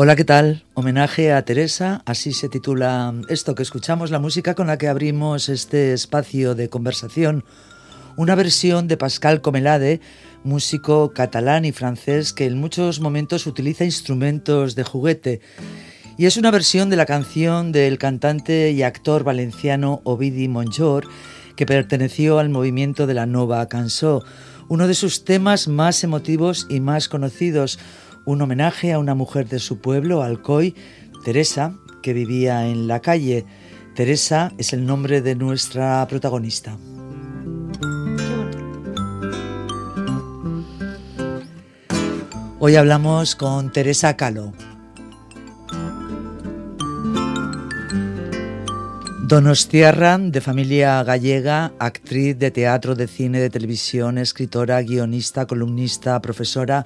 Hola, ¿qué tal? Homenaje a Teresa, así se titula esto que escuchamos, la música con la que abrimos este espacio de conversación. Una versión de Pascal Comelade, músico catalán y francés que en muchos momentos utiliza instrumentos de juguete. Y es una versión de la canción del cantante y actor valenciano Ovidi Monjor, que perteneció al movimiento de la Nova Cansó, uno de sus temas más emotivos y más conocidos un homenaje a una mujer de su pueblo, Alcoy, Teresa, que vivía en la calle. Teresa es el nombre de nuestra protagonista. Hoy hablamos con Teresa Calo. Donostiarra, de familia gallega, actriz de teatro, de cine, de televisión, escritora, guionista, columnista, profesora,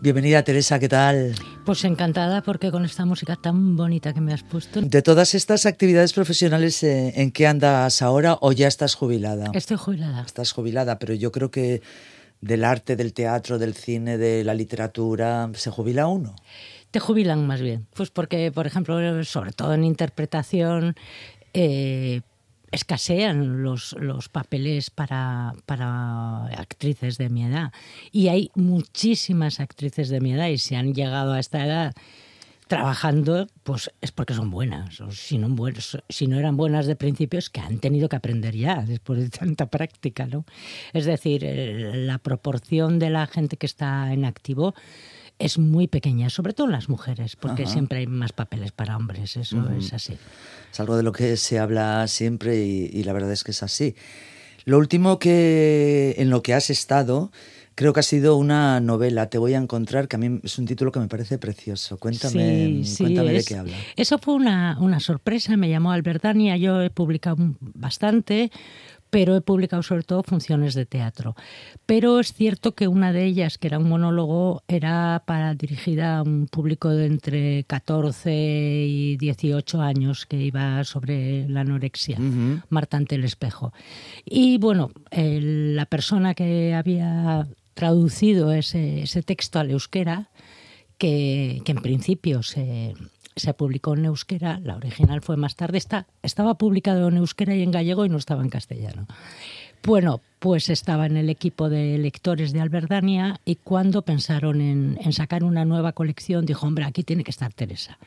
Bienvenida Teresa, ¿qué tal? Pues encantada porque con esta música tan bonita que me has puesto. De todas estas actividades profesionales, eh, ¿en qué andas ahora o ya estás jubilada? Estoy jubilada. Estás jubilada, pero yo creo que del arte, del teatro, del cine, de la literatura, ¿se jubila uno? Te jubilan más bien. Pues porque, por ejemplo, sobre todo en interpretación, eh, escasean los, los papeles para, para, actrices de mi edad. Y hay muchísimas actrices de mi edad y si han llegado a esta edad trabajando, pues es porque son buenas. O si, no, si no eran buenas de principio, es que han tenido que aprender ya después de tanta práctica. ¿no? Es decir, la proporción de la gente que está en activo es muy pequeña, sobre todo en las mujeres, porque siempre hay más papeles para hombres, eso es así. Es algo de lo que se habla siempre y, la verdad es que es así. Lo último que en lo que has estado, creo que ha sido una novela, Te voy a encontrar, que a mí es un título que me parece precioso. Cuéntame, cuéntame de qué habla. Eso fue una, una sorpresa, me llamó Albertania, yo he publicado bastante pero he publicado sobre todo funciones de teatro. Pero es cierto que una de ellas, que era un monólogo, era para dirigida a un público de entre 14 y 18 años que iba sobre la anorexia, Marta ante el espejo. Y bueno, la persona que había traducido ese, ese texto al euskera, que, que en principio se, se publicó en euskera, la original fue más tarde, está, estaba publicado en euskera y en gallego y no estaba en castellano. Bueno, pues estaba en el equipo de lectores de Alberdania y cuando pensaron en, en, sacar una nueva colección, dijo, hombre, aquí tiene que estar Teresa.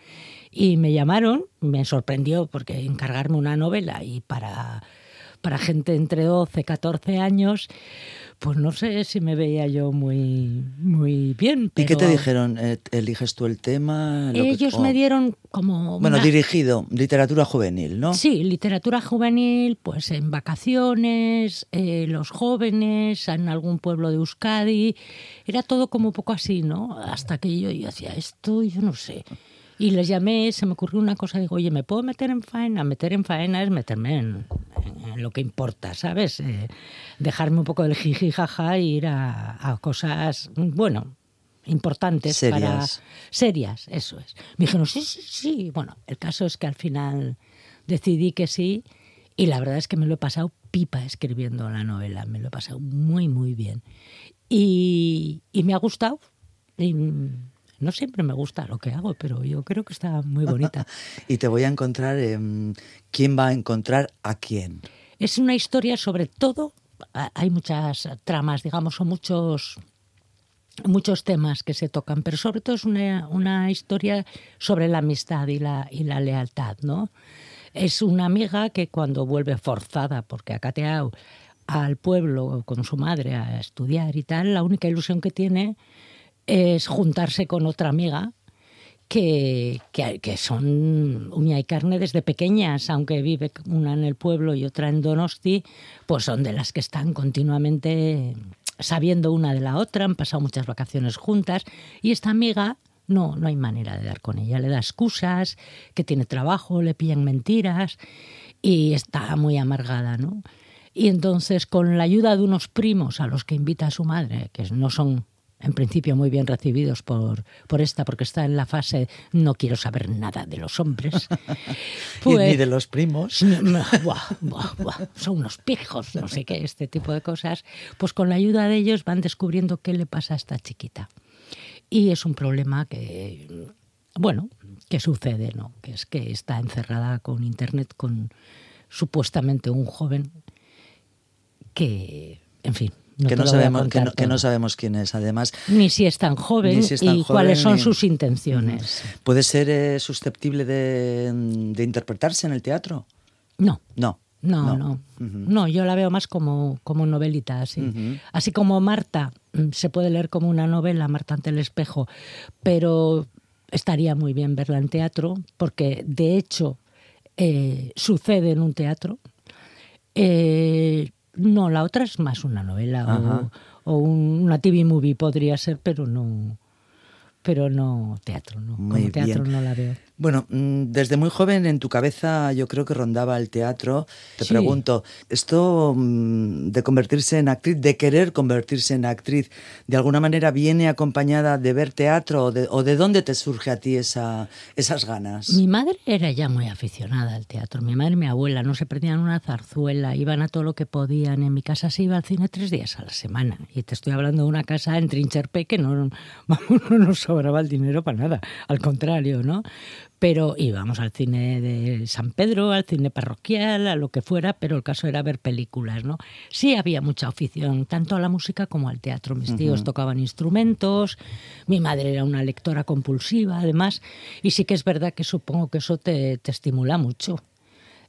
Y me llamaron, me sorprendió porque encargarme una novela y para, para gente entre 12 y 14 años, pues no sé si me veía yo muy, muy bien. ¿Y qué te dijeron? Eh, ¿Eliges tú el tema? Ellos me dieron como... Bueno, dirigido, literatura juvenil, ¿no? Sí, literatura juvenil, pues en vacaciones, eh, los jóvenes, en algún pueblo de Euskadi. Era todo como un poco así, ¿no? Hasta que yo, yo hacía esto, yo no sé. Y les llamé, se me ocurrió una cosa, digo, oye, ¿me puedo meter en faena? Meter en faena es meterme en, lo que importa, ¿sabes? Eh, dejarme un poco del jiji jaja e ir a, cosas, bueno, importantes serias. para serias, eso es. Me dijeron, sí, sí, sí. Bueno, el caso es que al final decidí que sí y la verdad es que me lo he pasado pipa escribiendo la novela, me lo he pasado muy, muy bien. Y, y me ha gustado. Y, no siempre me gusta lo que hago, pero yo creo que está muy bonita. y te voy a encontrar, ¿quién va a encontrar a quién? Es una historia sobre todo, hay muchas tramas, digamos, o muchos muchos temas que se tocan, pero sobre todo es una, una historia sobre la amistad y la, y la lealtad, ¿no? Es una amiga que cuando vuelve forzada, porque ha cateado al pueblo con su madre a estudiar y tal, la única ilusión que tiene es juntarse con otra amiga que, que, son uña y carne desde pequeñas, aunque vive una en el pueblo y otra en Donosti, pues son de las que están continuamente sabiendo una de la otra, han pasado muchas vacaciones juntas y esta amiga no, no hay manera de dar con ella, le da excusas, que tiene trabajo, le pillan mentiras y está muy amargada, ¿no? Y entonces, con la ayuda de unos primos a los que invita a su madre, que no son en principio muy bien recibidos por, por esta, porque está en la fase no quiero saber nada de los hombres. Pues, ni de los primos. son unos pijos, no sé qué, este tipo de cosas. Pues con la ayuda de ellos van descubriendo qué le pasa a esta chiquita. Y es un problema que, bueno, que sucede, ¿no? Que es que está encerrada con Internet con supuestamente un joven que, en fin, que, no sabemos, que, no, sabemos quién es, además. Ni si es tan joven y cuáles son sus intenciones. ¿Puede ser eh, susceptible de, interpretarse en el teatro? No. No. No, no. No, yo la veo más como, como novelita, así. Así como Marta, mm, se puede leer como una novela, Marta ante el espejo, pero estaría muy bien verla en teatro, porque de hecho eh, sucede en un teatro. Eh, no, la otra es más una novela o, una TV movie podría ser, pero no, pero no teatro, no. Como teatro no la veo. Bueno, mm, desde muy joven en tu cabeza yo creo que rondaba el teatro. Te pregunto, ¿esto mm, de convertirse en actriz, de querer convertirse en actriz, de alguna manera viene acompañada de ver teatro o de, dónde te surge a ti esa, esas ganas? Mi madre era ya muy aficionada al teatro. Mi madre y mi abuela no se perdían una zarzuela, iban a todo lo que podían. En mi casa se iba al cine tres días a la semana. Y te estoy hablando de una casa en Trincherpe que no, no nos sobraba el dinero para nada. Al contrario, ¿no? Pero íbamos al cine de San Pedro, al cine parroquial, a lo que fuera, pero el caso era ver películas, ¿no? Sí había mucha afición, tanto a la música como al teatro. Mis tíos tocaban instrumentos, mi madre era una lectora compulsiva, además, y sí que es verdad que supongo que eso te, te estimula mucho.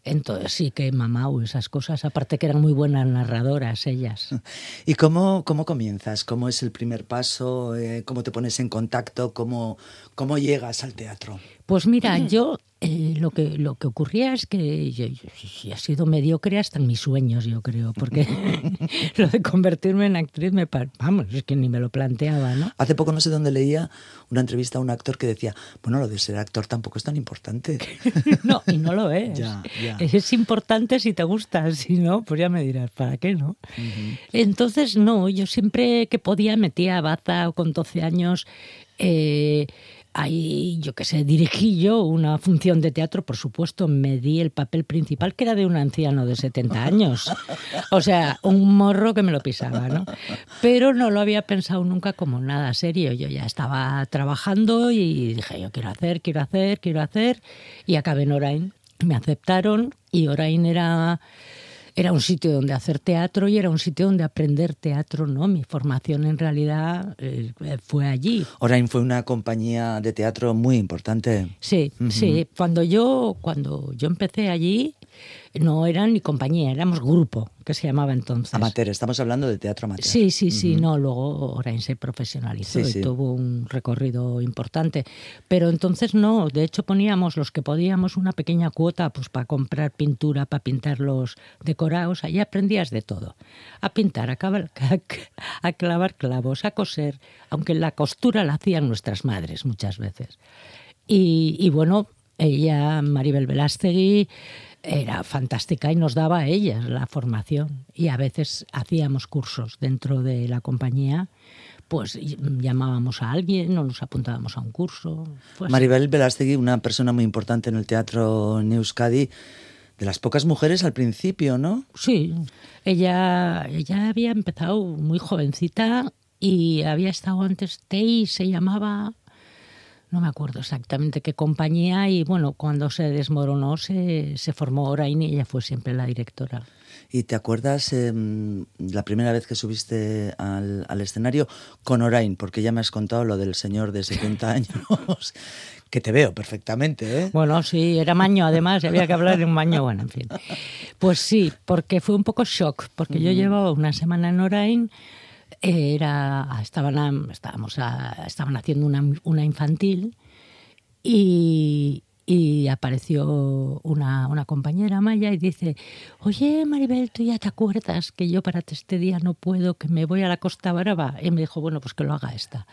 Entonces sí que mamá o esas cosas, aparte que eran muy buenas narradoras ellas. ¿Y cómo, cómo comienzas? ¿Cómo es el primer paso? Eh, ¿Cómo te pones en contacto? ¿Cómo, ¿Cómo llegas al teatro? Pues mira, yo eh, lo, que, lo que ocurría es que yo, ha sido mediocre hasta en mis sueños, yo creo, porque lo de convertirme en actriz me vamos, es que ni me lo planteaba, ¿no? Hace poco no sé dónde leía una entrevista a un actor que decía, bueno, lo de ser actor tampoco es tan importante. no, y no lo es. Es importante si te gusta, si no, pues ya me dirás, ¿para qué no? Entonces, no, yo siempre que podía metía baza o con 12 años. Eh, Ahí, yo qué sé, dirigí yo una función de teatro, por supuesto, me di el papel principal, que era de un anciano de 70 años. O sea, un morro que me lo pisaba, ¿no? Pero no lo había pensado nunca como nada serio. Yo ya estaba trabajando y dije, yo quiero hacer, quiero hacer, quiero hacer. Y acabé en Orain. Me aceptaron y Orain era era un sitio donde hacer teatro y era un sitio donde aprender teatro, ¿no? Mi formación en realidad eh, fue allí. Orain fue una compañía de teatro muy importante. Sí, sí. Cuando yo, cuando yo empecé allí, no eran ni compañía, éramos grupo, que se llamaba entonces. Amateur, estamos hablando de teatro amateur. Sí, sí, sí, no, luego Orain se profesionalizó y tuvo un recorrido importante. Pero entonces no, de hecho poníamos los que podíamos una pequeña cuota pues para comprar pintura, para pintar los decorados, allí aprendías de todo. A pintar, a, a clavar clavos, a coser, aunque la costura la hacían nuestras madres muchas veces. Y, y bueno, ella, Maribel Velástegui, era fantástica y nos daba a ellas la formación. Y a veces hacíamos cursos dentro de la compañía, pues llamábamos a alguien o nos apuntábamos a un curso. Maribel Velastegui, una persona muy importante en el teatro en Euskadi, de las pocas mujeres al principio, ¿no? Sí, ella, ella había empezado muy jovencita y había estado antes, TEI se llamaba, no me acuerdo exactamente qué compañía, y bueno, cuando se desmoronó se, se formó Orain y ella fue siempre la directora. ¿Y te acuerdas em, la primera vez que subiste al, al, escenario con Orain? Porque ya me has contado lo del señor de 70 años, que te veo perfectamente. ¿eh? Bueno, sí, era maño además, había que hablar de un maño, bueno, en fin. Pues sí, porque fue un poco shock, porque yo llevaba una semana en Orain era estaban estábamos estaban haciendo una, infantil Y, y apareció una, una, compañera Maya y dice, oye Maribel, tú ya te acuerdas que yo para este día no puedo, que me voy a la Costa Brava. Y me dijo, bueno, pues que lo haga esta.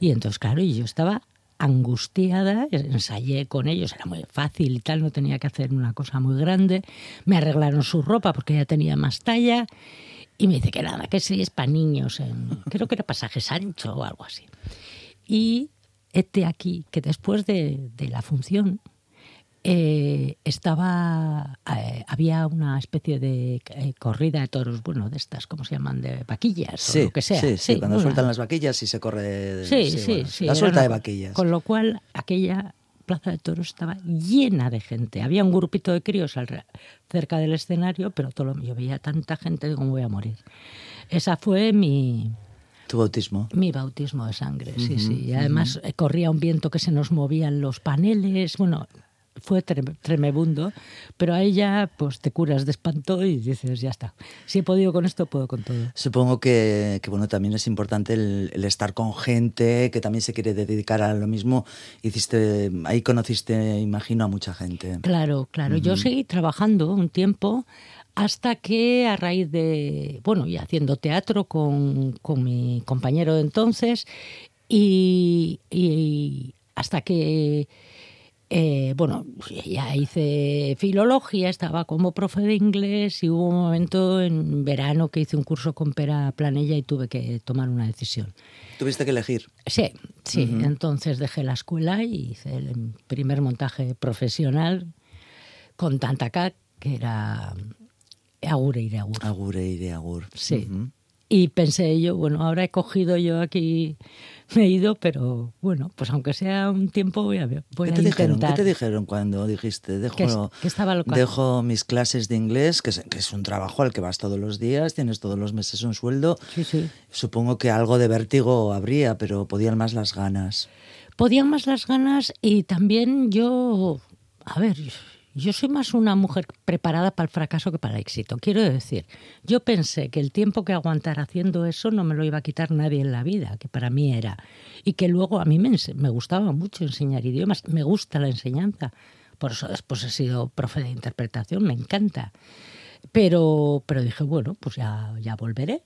Y entonces, claro, y yo estaba angustiada, ensayé con ellos, era muy fácil y tal, no tenía que hacer una cosa muy grande. Me arreglaron su ropa porque ya tenía más talla y me dice que nada, que sí es para niños, en, creo que era pasaje Sancho o algo así. Y este aquí, que después de, de la función eh, estaba, eh, había una especie de eh, corrida de toros, bueno, de estas, ¿cómo se llaman? De vaquillas sí, o lo que sea. Sí, sí, cuando sueltan las vaquillas y se corre. Sí, sí, bueno, sí. La suelta de vaquillas. Con lo cual, aquella plaza de toros estaba llena de gente. Había un grupito de críos al, cerca del escenario, pero todo lo, yo veía tanta gente como voy a morir. Esa fue mi, ¿Tu bautismo? Mi bautismo de sangre, sí, uh -huh, sí. Y además uh -huh. corría un viento que se nos movían los paneles. Bueno, fue tremebundo, pero ahí ya pues te curas de espanto y dices, ya está. Si he podido con esto, puedo con todo. Supongo que, que bueno, también es importante el, el, estar con gente que también se quiere dedicar a lo mismo. Hiciste, ahí conociste, imagino, a mucha gente. Claro, claro. Uh -huh. Yo seguí trabajando un tiempo hasta que a raíz de, bueno, y haciendo teatro con, con mi compañero de entonces, y, y hasta que eh, bueno, ya hice filología, estaba como profe de inglés y hubo un momento en verano que hice un curso con Pera Planella y tuve que tomar una decisión. ¿Tuviste que elegir? Sí, sí. Uh -huh. Entonces dejé la escuela y hice el primer montaje profesional con Tantacat, que era Agur e Agur. Agur e Agur. Sí. Uh -huh. Y pensé yo, bueno, ahora he cogido yo aquí, me he ido, pero bueno, pues aunque sea un tiempo voy a, voy ¿Qué a te intentar. Dijeron? ¿Qué te dijeron cuando dijiste, dejo, que, que estaba local. dejo mis clases de inglés, que es, que es, un trabajo al que vas todos los días, tienes todos los meses un sueldo? Sí, sí. Supongo que algo de vértigo habría, pero podían más las ganas. Podían más las ganas y también yo, a ver, yo soy más una mujer preparada para el fracaso que para el éxito. Quiero decir, yo pensé que el tiempo que aguantara haciendo eso no me lo iba a quitar nadie en la vida, que para mí era. Y que luego a mí me, me gustaba mucho enseñar idiomas, me gusta la enseñanza. Por eso después he sido profe de interpretación, me encanta. Pero, pero dije, bueno, pues ya, ya volveré.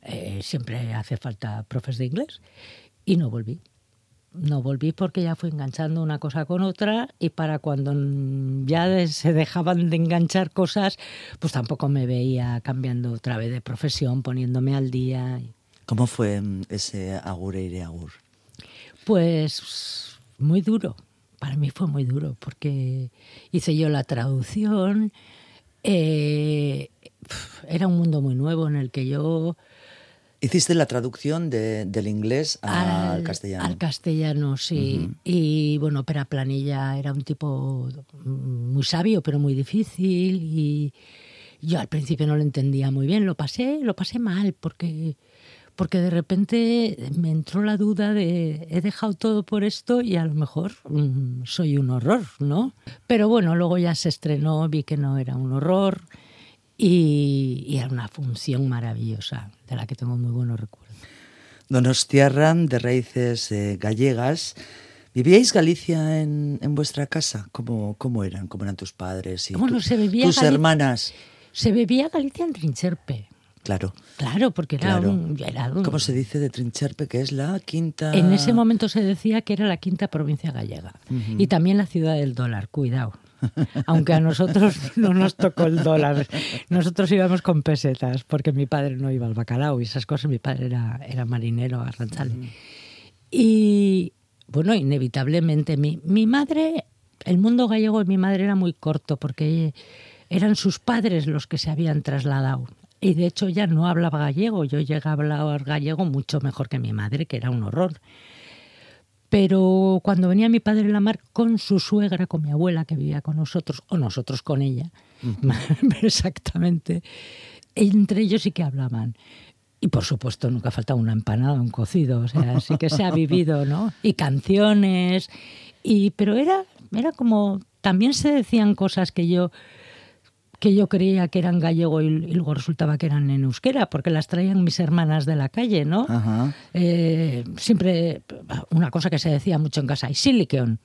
Eh, siempre hace falta profes de inglés. Y no volví no volví porque ya fui enganchando una cosa con otra y para cuando ya se dejaban de enganchar cosas, pues tampoco me veía cambiando otra vez de profesión, poniéndome al día. ¿Cómo fue ese agur e agur? Pues muy duro. Para mí fue muy duro porque hice yo la traducción. Eh, era un mundo muy nuevo en el que yo Hiciste la traducción de, del inglés al, al, castellano. Al castellano, sí. Uh -huh. Y bueno, Pera Planilla era un tipo muy sabio, pero muy difícil. Y yo al principio no lo entendía muy bien. Lo pasé, lo pasé mal, porque, porque de repente me entró la duda de he dejado todo por esto y a lo mejor mmm, soy un horror, ¿no? Pero bueno, luego ya se estrenó, vi que no era un horror. Y, y, era una función maravillosa, de la que tengo muy buenos recuerdos. Donostiarra, de raíces eh, gallegas. ¿Vivíais Galicia en, en vuestra casa? ¿Cómo, ¿Cómo, eran? ¿Cómo eran tus padres y tu, se bebía tus Galicia, hermanas? Se bebía Galicia en Trincherpe. Claro. Claro, porque era, claro. Un, era un... ¿Cómo se dice de Trincherpe? Que es la quinta... En ese momento se decía que era la quinta provincia gallega. Uh -huh. Y también la ciudad del dólar, cuidado. Aunque a nosotros no nos tocó el dólar. Nosotros íbamos con pesetas, porque mi padre no iba al bacalao y esas cosas. Mi padre era, era marinero, arranchale. Uh -huh. Y bueno, inevitablemente mi, mi madre, el mundo gallego de mi madre era muy corto, porque eran sus padres los que se habían trasladado. Y de hecho ya no hablaba gallego. Yo llegué a hablar gallego mucho mejor que mi madre, que era un horror. Pero cuando venía mi padre en la mar con su suegra, con mi abuela que vivía con nosotros, o nosotros con ella, exactamente, entre ellos sí que hablaban. Y por supuesto nunca falta una empanada, un cocido, o sea, sí que se ha vivido, ¿no? Y canciones, y, pero era, era como, también se decían cosas que yo que yo creía que eran gallego y, y, luego resultaba que eran en euskera, porque las traían mis hermanas de la calle, ¿no? Ajá. Eh, siempre una cosa que se decía mucho en casa, y siliqueón.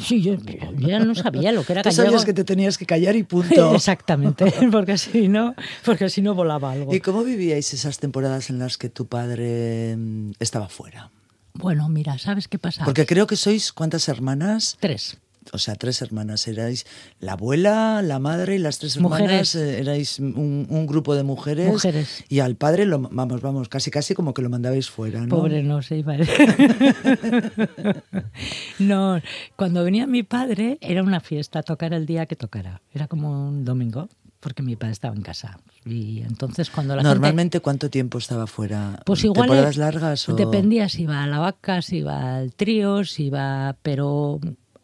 Sí, yo, ya no sabía lo que era Tú sabías que te tenías que callar y punto. Exactamente, porque si no, porque si no volaba algo. ¿Y cómo vivíais esas temporadas en las que tu padre mm, estaba fuera? Bueno, mira, ¿sabes qué pasa? Porque creo que sois cuántas hermanas? Tres o sea, tres hermanas. Erais la abuela, la madre y las tres hermanas. Mujeres. Eh, erais un, un, grupo de mujeres. Mujeres. Y al padre, lo, vamos, vamos, casi casi como que lo mandabais fuera, ¿no? Pobre no se iba. no, cuando venía mi padre era una fiesta, tocar el día que tocara. Era como un domingo porque mi padre estaba en casa. Y entonces cuando la Normalmente, ¿cuánto tiempo estaba fuera? Pues igual ¿Temporadas largas o...? Dependía si iba a la vaca, si iba al trío, si iba... Pero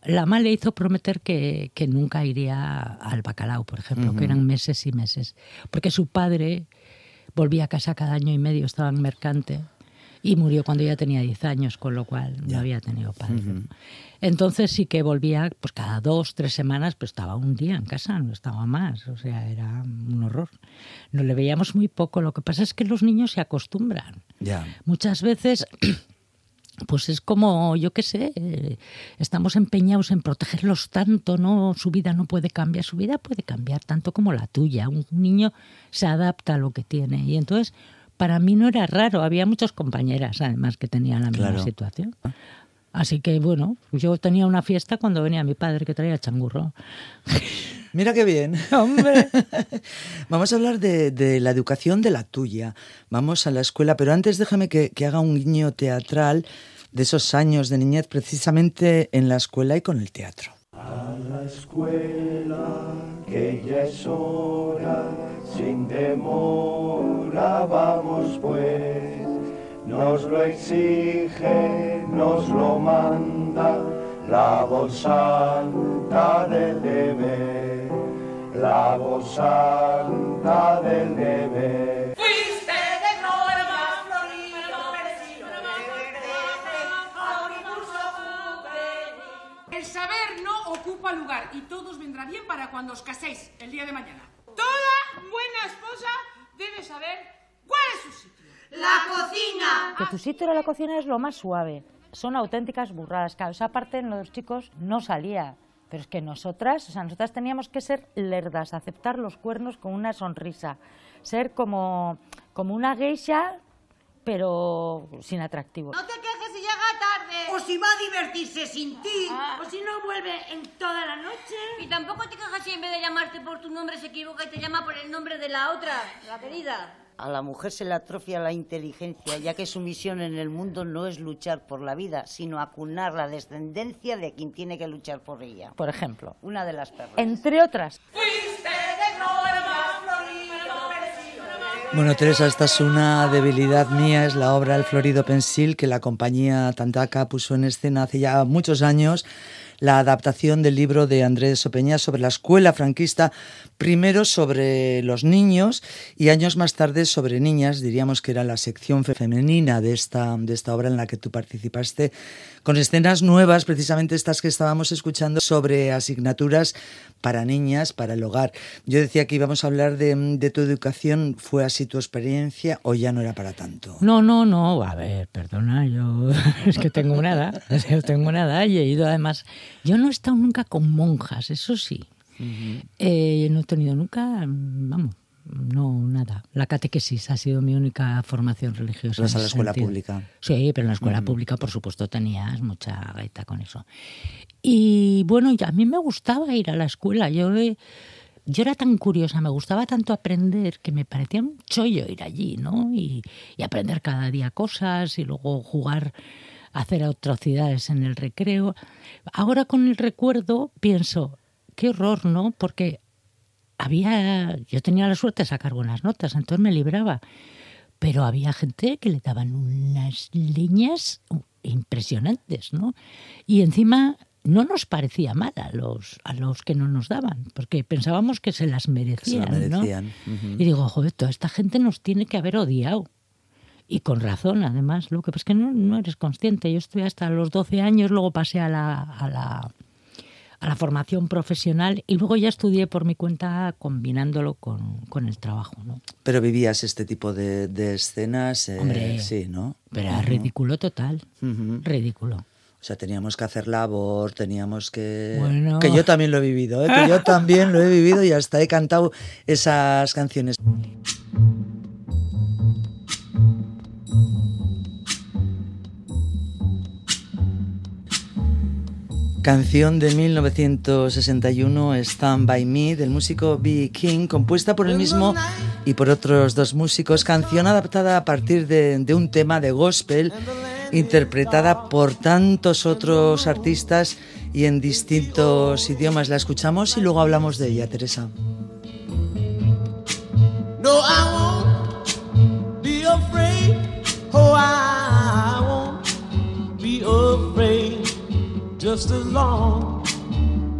la mamá le hizo prometer que, que, nunca iría al bacalao, por ejemplo, que eran meses y meses. Porque su padre volvía a casa cada año y medio, estaba en mercante, y murió cuando ya tenía 10 años, con lo cual no había tenido padre. Entonces sí que volvía, pues cada dos, tres semanas, pues estaba un día en casa, no estaba más, o sea, era un horror. No le veíamos muy poco, lo que pasa es que los niños se acostumbran. Muchas veces pues es como, yo qué sé, estamos empeñados en protegerlos tanto, ¿no? Su vida no puede cambiar, su vida puede cambiar tanto como la tuya. Un niño se adapta a lo que tiene. Y entonces, para mí no era raro, había muchas compañeras además que tenían la misma situación. Así que bueno, yo tenía una fiesta cuando venía mi padre que traía changurro. Mira qué bien. Hombre. Vamos a hablar de, la educación de la tuya. Vamos a la escuela, pero antes déjame que, que haga un guiño teatral de esos años de niñez precisamente en la escuela y con el teatro. A la escuela, que ya es hora, sin demora vamos pues nos lo exige, nos lo manda la voz santa del deber, la voz santa del deber. Fuiste de gloria, florido, El saber no ocupa lugar y todos vendrá bien para cuando os caséis el día de mañana. Toda buena esposa debe saber cuál es su sitio. La cocina. Que tu sitio era la cocina es lo más suave. Son auténticas burradas. Claro, esa parte en los chicos no salía. Pero es que nosotras, o sea, nosotras teníamos que ser lerdas, aceptar los cuernos con una sonrisa, ser como, como una geisha, pero sin atractivo. No te quejes si llega tarde. O si va a divertirse sin ti. Ah. O si no vuelve en toda la noche. Y tampoco te quejas si en vez de llamarte por tu nombre se equivoca y te llama por el nombre de la otra, la querida. A la mujer se le atrofia la inteligencia, ya que su misión en el mundo no es luchar por la vida, sino acunar la descendencia de quien tiene que luchar por ella. Por ejemplo, una de las perras. Entre otras. Bueno, Teresa, esta es una debilidad mía, es la obra El Florido Pensil que la compañía Tantaca puso en escena hace ya muchos años la adaptación del libro de Andrés Sopeña sobre la escuela franquista, primero sobre los niños y años más tarde sobre niñas, diríamos que era la sección femenina de esta, de esta obra en la que tú participaste, con escenas nuevas, precisamente estas que estábamos escuchando, sobre asignaturas para niñas, para el hogar. Yo decía que íbamos a hablar de, de tu educación, ¿fue así tu experiencia o ya no era para tanto? No, no, no, a ver, perdona, yo es que tengo una edad, yo tengo una edad y he ido además yo no he estado nunca con monjas, eso sí. Eh, no he tenido nunca, vamos, no, nada. La catequesis ha sido mi única formación religiosa. ¿Vas a la escuela pública? Sí, pero en la escuela pública, por supuesto, tenías mucha gaita con eso. Y bueno, a mí me gustaba ir a la escuela. Yo, yo era tan curiosa, me gustaba tanto aprender que me parecía un chollo ir allí, ¿no? y aprender cada día cosas y luego jugar hacer atrocidades en el recreo. Ahora con el recuerdo pienso, qué horror, ¿no? Porque había, yo tenía la suerte de sacar buenas notas, entonces me libraba. Pero había gente que le daban unas leñas impresionantes, ¿no? Y encima no nos parecía mal a los, a los que no nos daban, porque pensábamos que se las merecían. ¿no? Y digo, joder, toda esta gente nos tiene que haber odiado. Y con razón, además. Lo que pasa es que no, eres consciente. Yo estuve hasta los 12 años, luego pasé a la, a la, a la formación profesional y luego ya estudié por mi cuenta combinándolo con, con el trabajo. ¿no? Pero vivías este tipo de, de escenas, eh, Hombre, sí, ¿no? Pero era ridículo total, ridículo. O sea, teníamos que hacer labor, teníamos que... Bueno. Que yo también lo he vivido, ¿eh? que yo también lo he vivido y hasta he cantado esas canciones. Canción de 1961, Stand By Me, del músico B. King, compuesta por él mismo y por otros dos músicos. Canción adaptada a partir de, un tema de gospel, interpretada por tantos otros artistas y en distintos idiomas. La escuchamos y luego hablamos de ella, Teresa. No, I won't be afraid. Oh, I won't be afraid. Just as long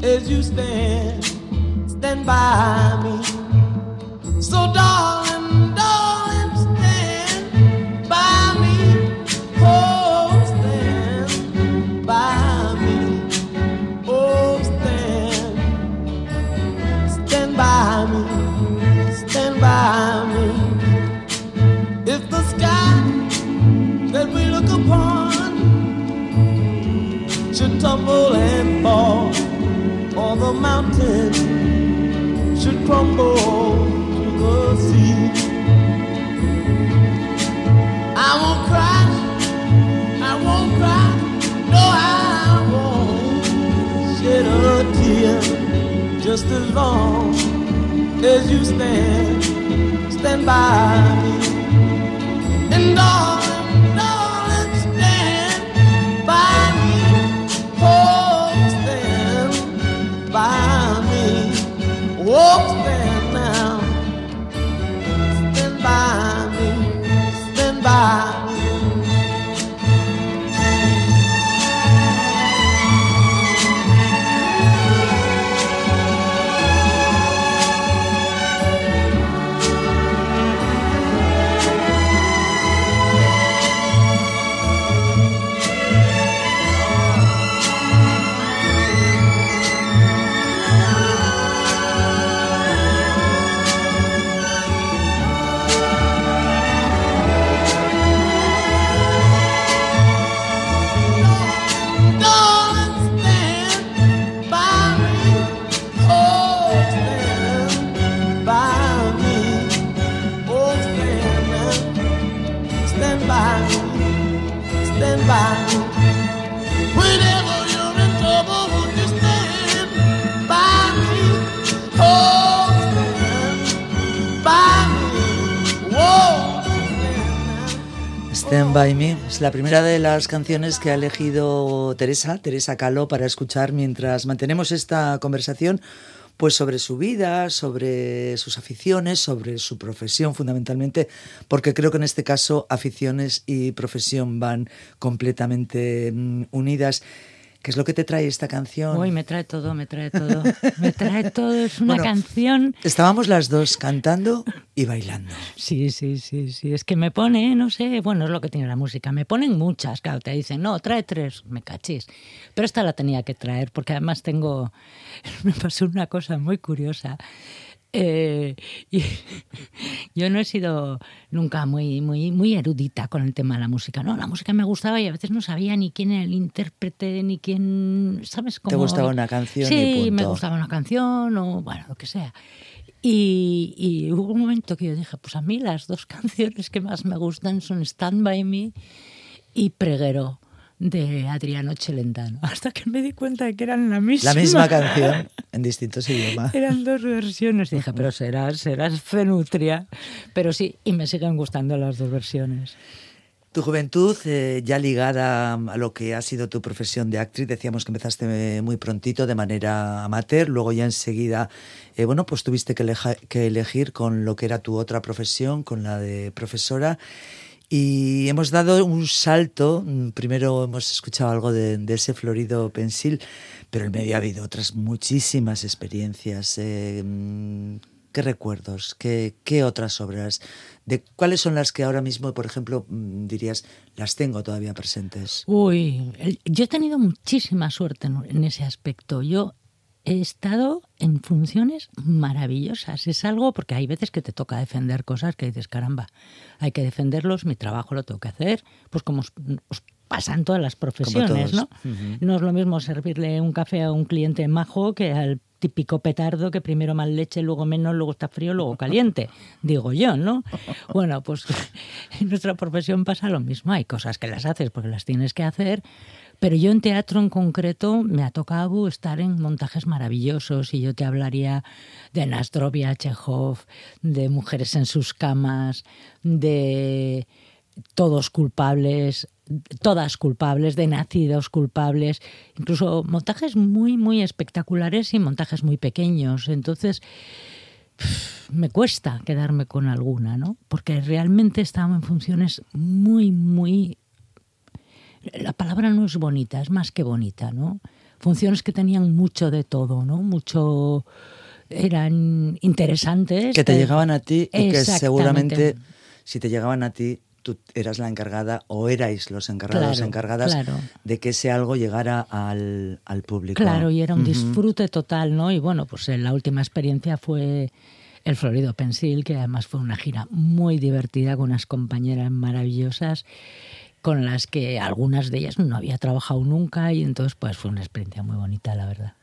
as you stand, stand by me. So, darling, just as long as you stand, stand by me. Es la primera de las canciones que ha elegido Teresa, Teresa Caló, para escuchar mientras mantenemos esta conversación pues sobre su vida, sobre sus aficiones, sobre su profesión fundamentalmente, porque creo que en este caso aficiones y profesión van completamente mm, unidas. ¿Qué es lo que te trae esta canción? Uy, me trae todo, me trae todo. Me trae todo. Es una Bueno, canción. Estábamos las dos cantando y bailando. Sí, sí, sí, sí. Es que me pone, no sé, bueno, es lo que tiene la música. Me ponen muchas, claro, te dicen, no, trae tres, me cachis. Pero esta la tenía que traer porque además tengo. Me pasó una cosa muy curiosa. Eh, y yo no he sido nunca muy, muy, muy erudita con el tema de la música. No, la música me gustaba y a veces no sabía ni quién era el intérprete, ni quién, ¿sabes? Te gustaba una canción y Sí, me punto. gustaba una canción o, bueno, lo que sea. Y, y hubo un momento que yo dije, pues a mí las dos canciones que más me gustan son Stand By Me y Preguero de Adriano Celentano. Hasta que me di cuenta de que eran la misma. La misma canción en distintos idiomas. Eran dos versiones. Dije, pero serás, serás fenutria. Pero sí, y me siguen gustando las dos versiones. Tu juventud, eh, ya ligada a lo que ha sido tu profesión de actriz, decíamos que empezaste muy prontito de manera amateur, luego ya enseguida, eh, bueno, pues tuviste que, eleja- que elegir con lo que era tu otra profesión, con la de profesora. Y hemos dado un salto, primero hemos escuchado algo de, ese florido pensil, pero en medio ha habido otras muchísimas experiencias. eh, mm, ¿Qué recuerdos? ¿Qué, ¿Qué otras obras? ¿De cuáles son las que ahora mismo, por ejemplo, mm, dirías, las tengo todavía presentes? Uy, yo he tenido muchísima suerte en ese aspecto. Yo he estado en funciones maravillosas. Es algo porque hay veces que te toca defender cosas que dices, caramba, hay que defenderlos, mi trabajo lo tengo que hacer. Pues como os, os pasa en todas las profesiones, ¿no? No es lo mismo servirle un café a un cliente majo que al típico petardo que primero más leche, luego menos, luego está frío, luego caliente, digo yo, ¿no? Bueno, pues en nuestra profesión pasa lo mismo. Hay cosas que las haces porque las tienes que hacer, pero yo en teatro en concreto me ha tocado estar en montajes maravillosos y yo te hablaría de Nastrovia, Chekhov, de Mujeres en sus camas, de todos culpables, todas culpables, de nacidos culpables, incluso montajes muy, muy espectaculares y montajes muy pequeños. Entonces, me cuesta quedarme con alguna, ¿no? Porque realmente estamos en funciones muy, muy... La palabra no es bonita, es más que bonita, ¿no? Funciones que tenían mucho de todo, ¿no? Mucho... eran interesantes. Que te llegaban a ti y que seguramente si te llegaban a ti tú eras la encargada o erais los encargados, encargadas de que ese algo llegara al, público. Claro, y era un disfrute total, ¿no? Y bueno, pues eh, la última experiencia fue el Florido Pensil, que además fue una gira muy divertida con unas compañeras maravillosas con las que algunas de ellas no había trabajado nunca y entonces pues fue una experiencia muy bonita, la verdad.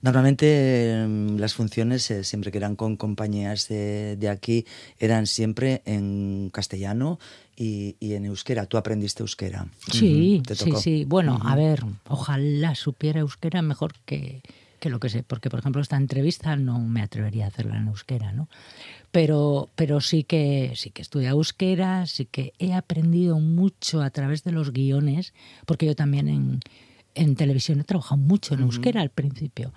Normalmente em, las funciones, eh, siempre que eran con compañías de, de, aquí, eran siempre en castellano y, en euskera. ¿Tú aprendiste euskera? Sí, sí, sí. Bueno, a ver, ojalá supiera euskera mejor que, que lo que sé, porque por ejemplo esta entrevista no me atrevería a hacerla en euskera, ¿no? Pero, pero sí que sí que estudié euskera, sí que he aprendido mucho a través de los guiones, porque yo también en, en televisión he trabajado mucho en euskera al principio.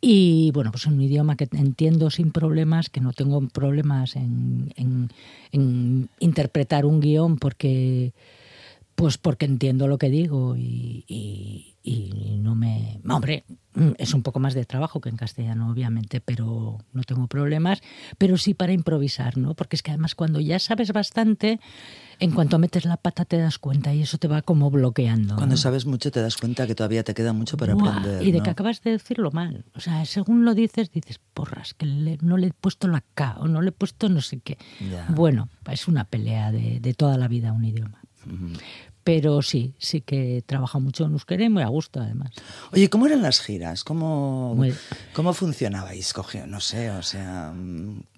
Y bueno, pues es un idioma que entiendo sin problemas, que no tengo problemas en, en, interpretar un guion porque pues porque entiendo lo que digo y, y, no me... Hombre, es un poco más de trabajo que en castellano, obviamente, pero no tengo problemas, pero sí para improvisar, ¿no? Porque es que además cuando ya sabes bastante, en cuanto metes la pata te das cuenta y eso te va como bloqueando. Cuando sabes mucho te das cuenta que todavía te queda mucho para aprender. Y de que acabas de decirlo mal. O sea, según lo dices, dices, porras, que no le he puesto la K o no le he puesto no sé qué. Bueno, es una pelea de, de toda la vida un idioma. Pero sí, sí que trabaja mucho en euskera y muy a gusto además. Oye, ¿cómo eran las giras? ¿Cómo, ¿cómo funcionabais? no sé, o sea...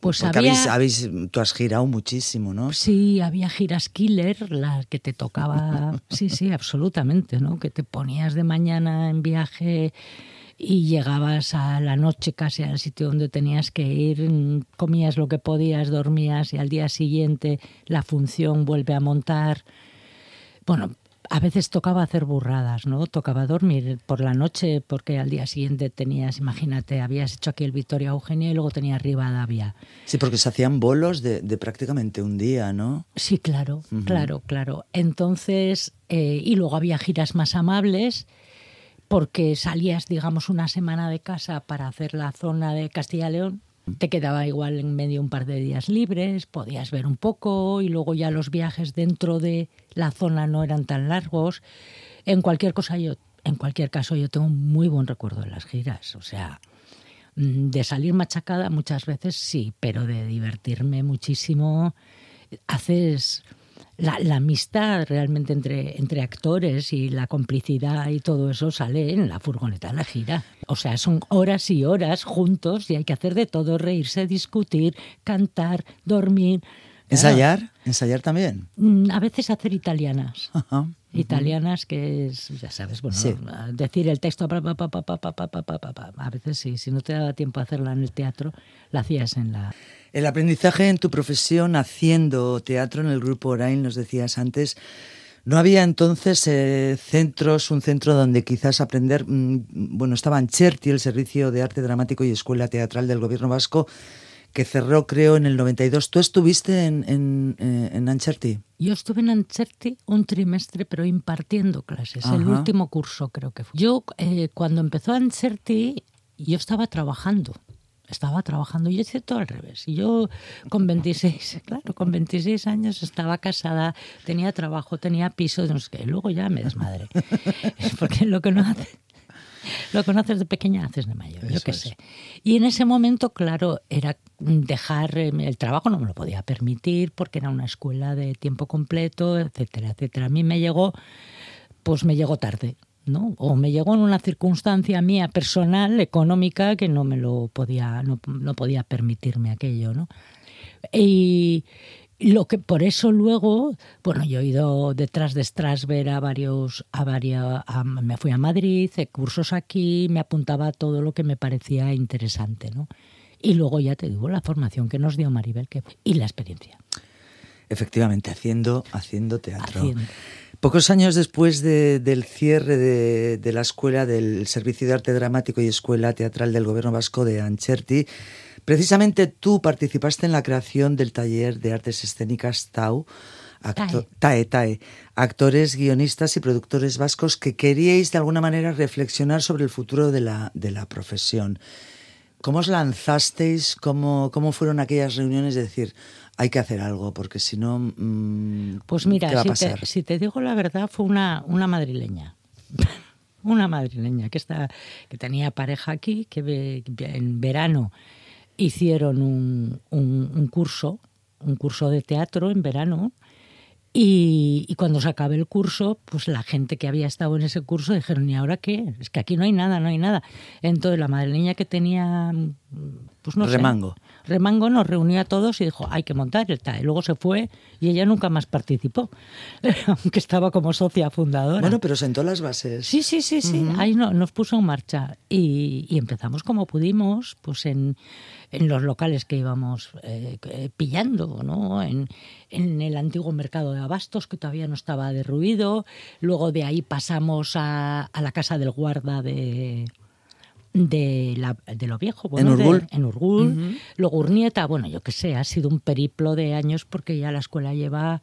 Pues había, habéis, tú has girado muchísimo, ¿no? Sí, había giras killer, las que te tocaba... sí, sí, absolutamente, ¿no? Que te ponías de mañana en viaje y llegabas a la noche casi al sitio donde tenías que ir, comías lo que podías, dormías y al día siguiente la función vuelve a montar bueno, a veces tocaba hacer burradas, ¿no? Tocaba dormir por la noche porque al día siguiente tenías, imagínate, habías hecho aquí el Victoria Eugenia y luego tenía arriba Davia. Sí, porque se hacían bolos de, prácticamente un día, ¿no? Sí, claro, claro, claro. Entonces, eh, y luego había giras más amables porque salías, digamos, una semana de casa para hacer la zona de Castilla-León te quedaba igual en medio un par de días libres, podías ver un poco y luego ya los viajes dentro de la zona no eran tan largos. En cualquier cosa yo, en cualquier caso yo tengo un muy buen recuerdo de las giras, o sea, mm, de salir machacada muchas veces sí, pero de divertirme muchísimo haces la, amistad realmente entre, entre actores y la complicidad y todo eso sale en la furgoneta de la gira. O sea, son horas y horas juntos y hay que hacer de todo, reírse, discutir, cantar, dormir. ¿Ensayar? ¿Ensayar también? Mm, a veces hacer italianas. Italianas, que es, ya sabes, bueno, decir el texto, a veces sí, si no te daba tiempo a hacerla en el teatro, la hacías en la... El aprendizaje en tu profesión haciendo teatro en el grupo Orain, nos decías antes, no había entonces eh, centros, un centro donde quizás aprender, mm, bueno, estaba Ancherti, el Servicio de Arte Dramático y Escuela Teatral del Gobierno Vasco, que cerró creo en el 92. ¿Tú estuviste en, en, eh, en Ancherti? Yo estuve en Ancherti un trimestre, pero impartiendo clases, el último curso creo que fue. Yo, eh, cuando empezó Ancherti, yo estaba trabajando estaba trabajando. Yo hice todo al revés. Yo con 26, claro, con 26 años estaba casada, tenía trabajo, tenía piso, no sé qué. Luego ya me desmadre. Porque lo que no hace, lo que no haces de pequeña haces de mayor, yo qué sé. Y en ese momento, claro, era dejar eh, el trabajo, no me lo podía permitir porque era una escuela de tiempo completo, etcétera, etcétera. A mí me llegó pues me llegó tarde. ¿no? O me llegó en una circunstancia mía personal, económica, que no me lo podía, no, no podía permitirme aquello, ¿no? Y, lo que por eso luego, bueno, yo he ido detrás de Strasberg a varios, a varios, me fui a Madrid, hice cursos aquí, me apuntaba a todo lo que me parecía interesante, ¿no? Y luego ya te digo la formación que nos dio Maribel que, y la experiencia. Efectivamente, haciendo, haciendo teatro. Pocos años después del cierre de, de, la escuela del Servicio de Arte Dramático y Escuela Teatral del Gobierno Vasco de Ancherti, Precisamente tú participaste en la creación del taller de artes escénicas TAU, TAE. TAE, actores, guionistas y productores vascos que queríais de alguna manera reflexionar sobre el futuro de la, de la profesión. ¿Cómo os lanzasteis? ¿Cómo, ¿Cómo fueron aquellas reuniones de decir, hay que hacer algo, porque si no, mm, pues mira, ¿qué va a pasar? Si, te, si te digo la verdad, fue una, una madrileña. una madrileña que, está, que tenía pareja aquí, que en verano hicieron un, un, curso, un curso de teatro en verano, y, y, cuando se acabe el curso, pues la gente que había estado en ese curso dijeron, ¿y ahora qué? Es que aquí no hay nada, no hay nada. Entonces la madrileña que tenía, pues no Remango. Remango nos reunió a todos y dijo, hay que montar el TAE. Luego se fue y ella nunca más participó, aunque estaba como socia fundadora. Bueno, pero sentó las bases. Sí, sí, sí, sí. Ahí no, nos puso en marcha. Y, y, empezamos como pudimos, pues en, en los locales que íbamos eh, pillando, ¿no? En, en el antiguo mercado de abastos, que todavía no estaba derruido. Luego de ahí pasamos a, a la casa del guarda de de, la, de lo viejo, bueno, en Urgul, en Urgul. luego Urnieta, bueno, yo qué sé, ha sido un periplo de años porque ya la escuela lleva,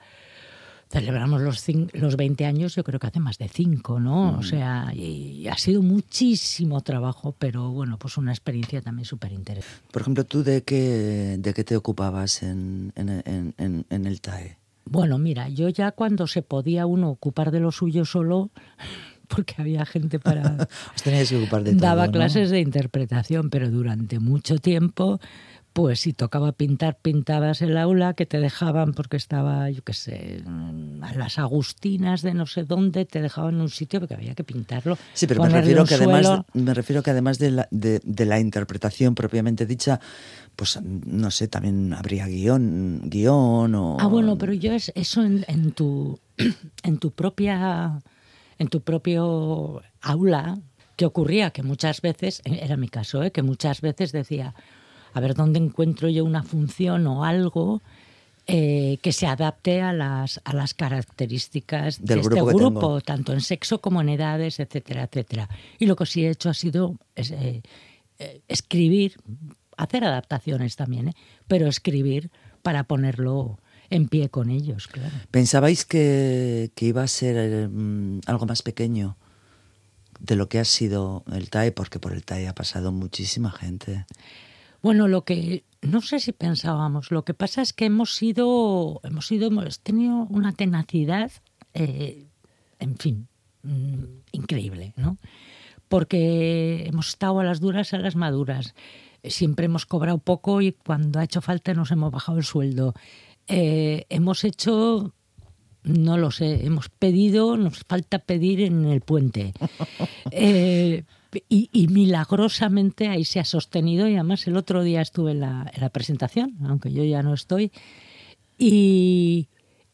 celebramos los, los 20 años, yo creo que hace más de 5, ¿no? O sea, y, ha sido muchísimo trabajo, pero bueno, pues una experiencia también súper interesante. Por ejemplo, ¿tú de qué, de qué te ocupabas en, en, en, en el TAE? Bueno, mira, yo ya cuando se podía uno ocupar de lo suyo solo, porque había gente para... Os teníais que ocupar de Daba clases de interpretación, pero durante mucho tiempo, pues si tocaba pintar, pintabas el aula que te dejaban porque estaba, yo qué sé, a las Agustinas de no sé dónde, te dejaban en un sitio porque había que pintarlo. Sí, pero me refiero, que además, me refiero que además de la, de, de la interpretación propiamente dicha, pues no sé, también habría guion, guion o... Ah, bueno, pero yo es eso en, en tu, en tu propia en tu propio aula, que ocurría que muchas veces, eh, era mi caso, ¿eh? que muchas veces decía, a ver dónde encuentro yo una función o algo eh, que se adapte a las, a las características Del de grupo este grupo, tengo. tanto en sexo como en edades, etcétera, etcétera. Y lo que sí he hecho ha sido es, eh, escribir, hacer adaptaciones también, pero escribir para ponerlo en pie con ellos, claro. ¿Pensabais que, que iba a ser eh, mm, algo más pequeño de lo que ha sido el TAE? Porque por el TAE ha pasado muchísima gente. Bueno, lo que no sé si pensábamos, lo que pasa es que hemos sido, hemos sido, hemos tenido una tenacidad, eh, en fin, mm, increíble, ¿no? Porque hemos estado a las duras, a las maduras. Siempre hemos cobrado poco y cuando ha hecho falta nos hemos bajado el sueldo. Eh, hemos hecho, no lo sé, hemos pedido, nos falta pedir en el puente. Eh, y, y, milagrosamente ahí se ha sostenido y además el otro día estuve en la, en la presentación, aunque yo ya no estoy, y,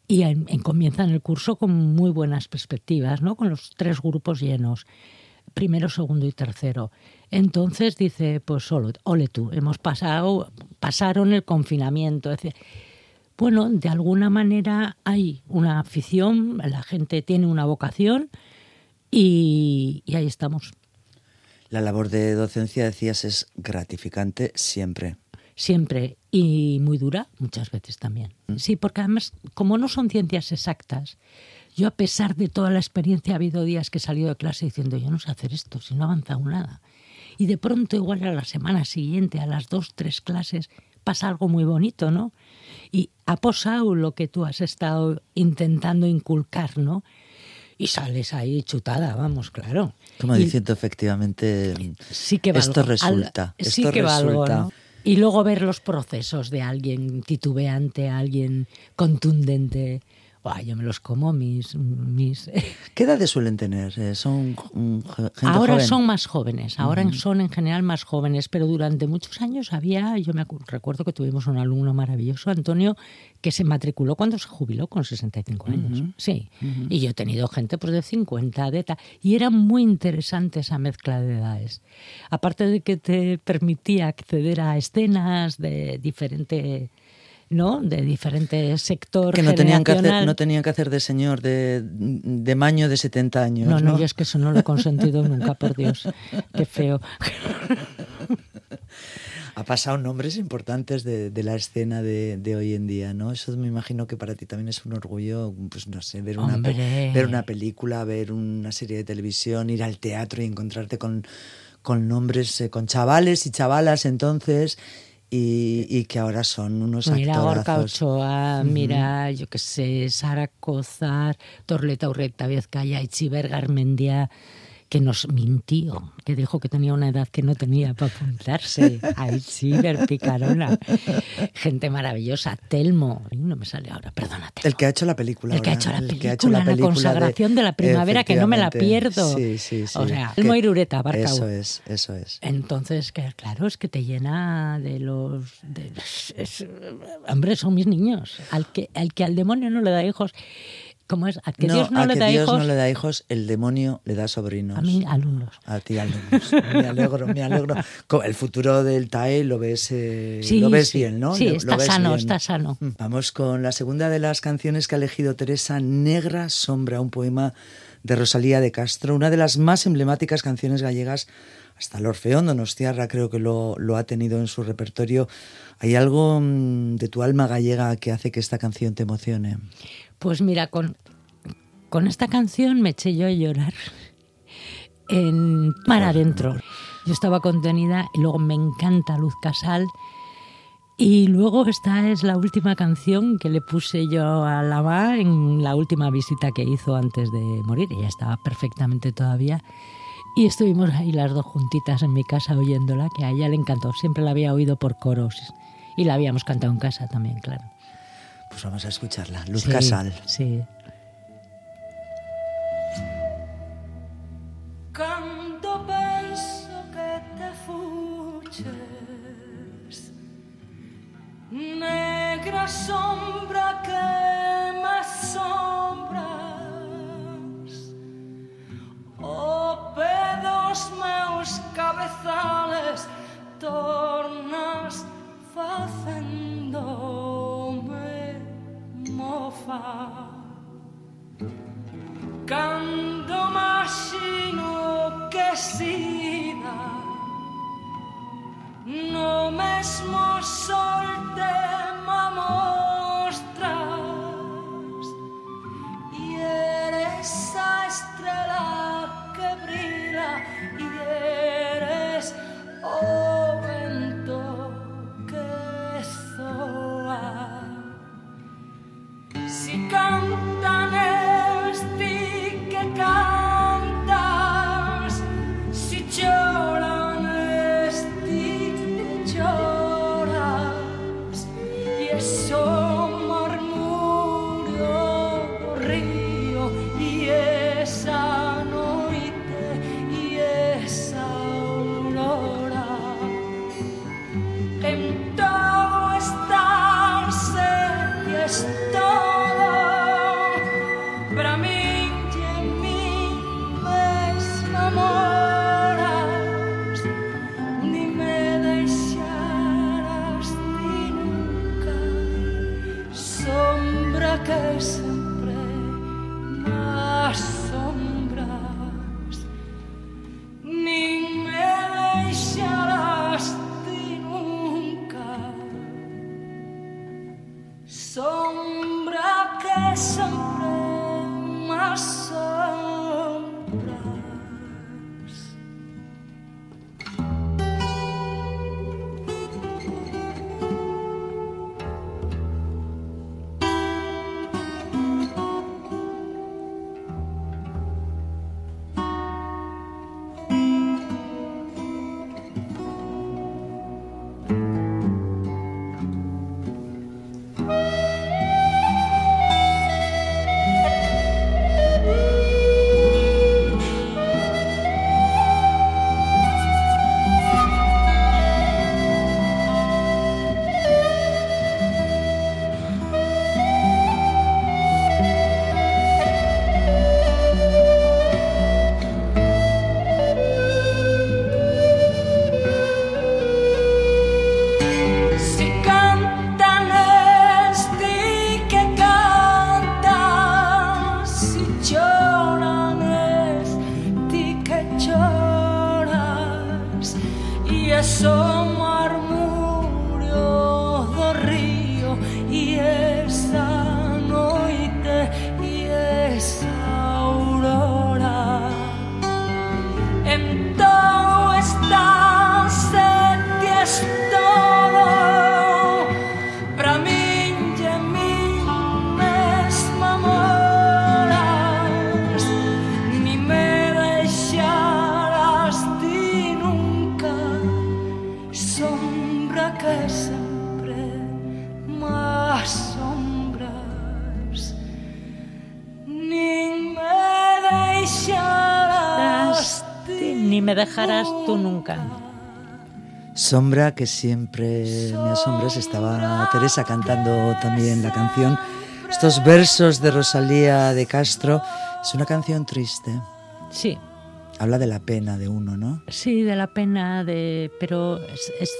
y en, en comienzan el curso con muy buenas perspectivas, ¿no? con los tres grupos llenos, primero, segundo y tercero. Entonces dice, pues solo, ole tú, hemos pasado, pasaron el confinamiento, etc. Bueno, de alguna manera hay una afición, la gente tiene una vocación y, y ahí estamos. La labor de docencia, decías, es gratificante siempre. Siempre. Y muy dura, muchas veces también. Mm. Sí, porque además, como no son ciencias exactas, yo a pesar de toda la experiencia, ha habido días que he salido de clase diciendo, yo no sé hacer esto, si no he avanzado nada. Y de pronto, igual a la semana siguiente, a las dos, tres clases, pasa algo muy bonito, ¿no? Y ha posado lo que tú has estado intentando inculcar, ¿no? y sales ahí chutada, vamos, claro. Como Y diciendo, efectivamente, sí que esto valgo. resulta. Al- esto sí que valgo, resulta. ¿no? Y luego ver los procesos de alguien titubeante, alguien contundente, yo me los como mis... mis... ¿Qué edades suelen tener? Eh, ¿Son gente Ahora joven? son más jóvenes, ahora son en general más jóvenes, pero durante muchos años había, yo me recuerdo que tuvimos un alumno maravilloso, Antonio, que se matriculó cuando se jubiló con 65 años. Sí, y yo he tenido gente pues, de 50, de tal, y era muy interesante esa mezcla de edades. Aparte de que te permitía acceder a escenas de diferente ¿no? de diferente sector que no tenían que hacer no tenían que hacer de señor de, de maño de 70 años no, no no yo es que eso no lo he consentido nunca por Dios. Qué feo. Ha pasado nombres importantes de, de la escena de, de, hoy en día, ¿no? Eso me imagino que para ti también es un orgullo, pues no sé, ver una, ver una película, ver una serie de televisión, ir al teatro y encontrarte con, con nombres, eh, con chavales y chavalas entonces y, y, que ahora son unos mira actorazos. Gorka Ochoa, uh -huh. mira, yo qué sé, Sara Cozar, Torleta Urreta Vizcaya, Itziber Garmendia, que nos mintió, que dijo que tenía una edad que no tenía para apuntarse. A Itziber Picarona. Gente maravillosa. Telmo, no me sale ahora, perdona. Telmo. El que ha hecho la película. El que ha hecho la película, ha hecho la, película consagración de, de la primavera, que no me la pierdo. Sí, sí, sí. O sea, Telmo Irureta, Barcau. Eso es, eso es. Entonces, que, claro, es que te llena de los... De, es, hombre, son mis niños. Al que, al que al demonio no le da hijos... ¿Cómo es? A que no, Dios no a le que da Dios hijos. no le da hijos, el demonio le da sobrinos. A mí, alumnos. A ti, alumnos. Me alegro, me alegro. El futuro del TAE lo ves, eh, sí, lo ves sí. bien, ¿no? Sí, lo, está lo ves sano, bien. está sano. Vamos con la segunda de las canciones que ha elegido Teresa, Negra Sombra, un poema de Rosalía de Castro, una de las más emblemáticas canciones gallegas hasta el Orfeón Donostiarra creo que lo, lo, ha tenido en su repertorio. ¿Hay algo mm, de tu alma gallega que hace que esta canción te emocione? Pues mira, con, con esta canción me eché yo a llorar en mar adentro. Yo estaba contenida y luego me encanta Luz Casal. Y luego esta es la última canción que le puse yo a la en la última visita que hizo antes de morir. Ella estaba perfectamente todavía. Y estuvimos ahí las dos juntitas en mi casa oyéndola, que a ella le encantó. Siempre la había oído por coros y la habíamos cantado en casa también, claro. Pues vamos a escucharla. Luz sí, Casal. Sí. Canto penso que te fuches Negra sombra me dejarás tú nunca. Sombra que siempre me asombras. Estaba Teresa cantando también la canción. Estos versos de Rosalía de Castro. Es una canción triste. Sí. Habla de la pena de uno, ¿no? Sí, de la pena, de, pero es, es,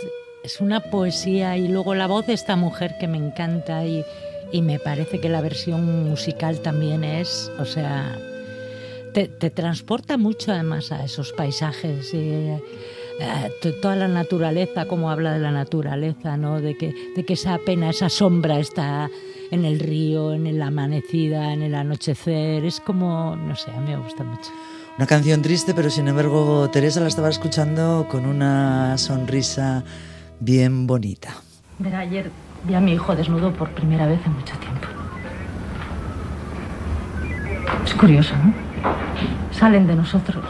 es una poesía y luego la voz de esta mujer que me encanta y, y me parece que la versión musical también es, o sea, te, te transporta mucho además a esos paisajes. Y, eh, toda la naturaleza, como habla de la naturaleza, ¿no? de, que, de que esa pena, esa sombra está en el río, en la amanecida, en el anochecer. Es como, no sé, a mí me gusta mucho. Una canción triste, pero sin embargo Teresa la estaba escuchando con una sonrisa bien bonita. Verá, ayer vi a mi hijo desnudo por primera vez en mucho tiempo. Es curioso, ¿no? Salen de nosotros.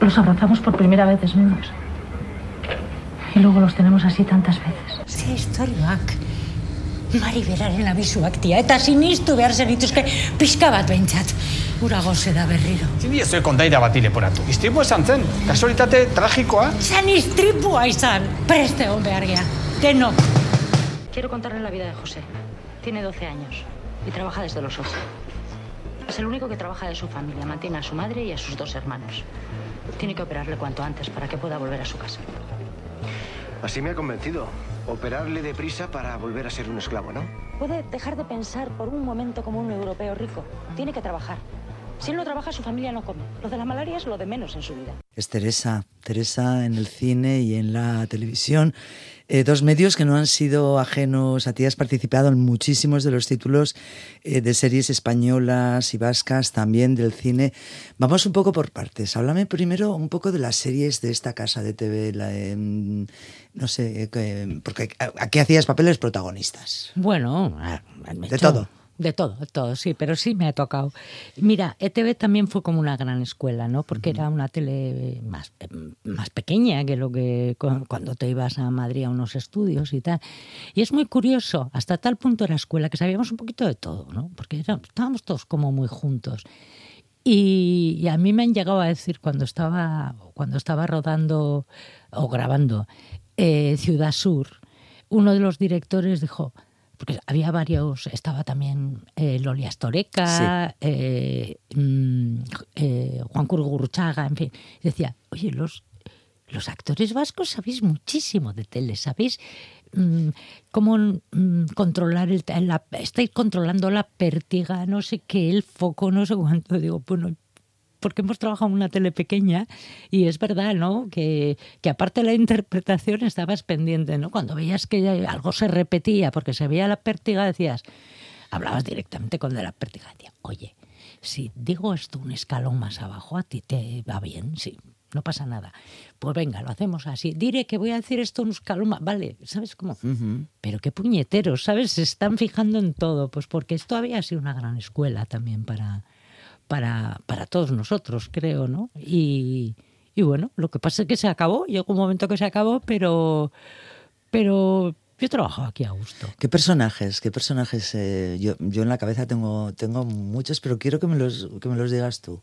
Los abrazamos por primera vez desnudos. Y luego los tenemos así tantas veces. Ze istorioak Mari beraren abisuak tia, eta sinistu behar zenituzke pixka bat behintzat. Ura goze da berriro. Zindi ez zuen kondaira bati leporatu. Istripu esan zen, kasualitate tragikoa. Zan istripua izan, preste hon behar gea. Denok. Quiero contarle la vida de José. Tiene 12 años y trabaja desde los 8. Es el único que trabaja de su familia. Mantiene a su madre y a sus dos hermanos. Tiene que operarle cuanto antes para que pueda volver a su casa. Así me ha convencido. Operarle deprisa para volver a ser un esclavo, ¿no? Puede dejar de pensar por un momento como un europeo rico. Tiene que trabajar. Si él no trabaja, su familia no come. Lo de la malaria es lo de menos en su vida. Es Teresa, Teresa en el cine y en la televisión. Eh, dos medios que no han sido ajenos a ti. Has participado en muchísimos de los títulos eh, de series españolas y vascas, también del cine. Vamos un poco por partes. Háblame primero un poco de las series de esta casa de TV. La, eh, no sé, porque aquí hacías papeles protagonistas. Bueno, de todo. De todo, de todo, sí, pero sí me ha tocado. Mira, ETV también fue como una gran escuela, ¿no? Porque era una tele más, más pequeña que lo que cuando te ibas a Madrid a unos estudios y tal. Y es muy curioso, hasta tal punto era escuela que sabíamos un poquito de todo, ¿no? Porque era, estábamos todos como muy juntos. Y, y, a mí me han llegado a decir cuando estaba, cuando estaba rodando o grabando eh, Ciudad Sur, uno de los directores dijo, porque había varios, estaba también eh, Loli Astoreca, sí. eh, eh, Juan Curgurruchaga, en fin, decía, oye, los, los actores vascos sabéis muchísimo de tele, sabéis mmm, cómo mmm, controlar el, la, estáis controlando la pértiga, no sé qué, el foco, no sé cuánto, digo, bueno, porque hemos trabajado en una tele pequeña y es verdad, ¿no? Que, que, aparte de la interpretación estabas pendiente, ¿no? Cuando veías que algo se repetía porque se veía la pértiga, decías, hablabas directamente con de la pértiga, decía, oye, si digo esto un escalón más abajo, ¿a ti te va bien? Sí, no pasa nada. Pues venga, lo hacemos así. Diré que voy a decir esto un escalón más, vale, ¿sabes cómo? Uh -huh. Pero qué puñeteros, ¿sabes? Se están fijando en todo, pues porque esto había sido una gran escuela también para para, para todos nosotros, creo, ¿no? Y, y, bueno, lo que pasa es que se acabó, llegó un momento que se acabó, pero, pero yo trabajo aquí a gusto. ¿Qué personajes? ¿Qué personajes? Eh, yo, yo en la cabeza tengo, tengo muchos, pero quiero que me los, que me los digas tú.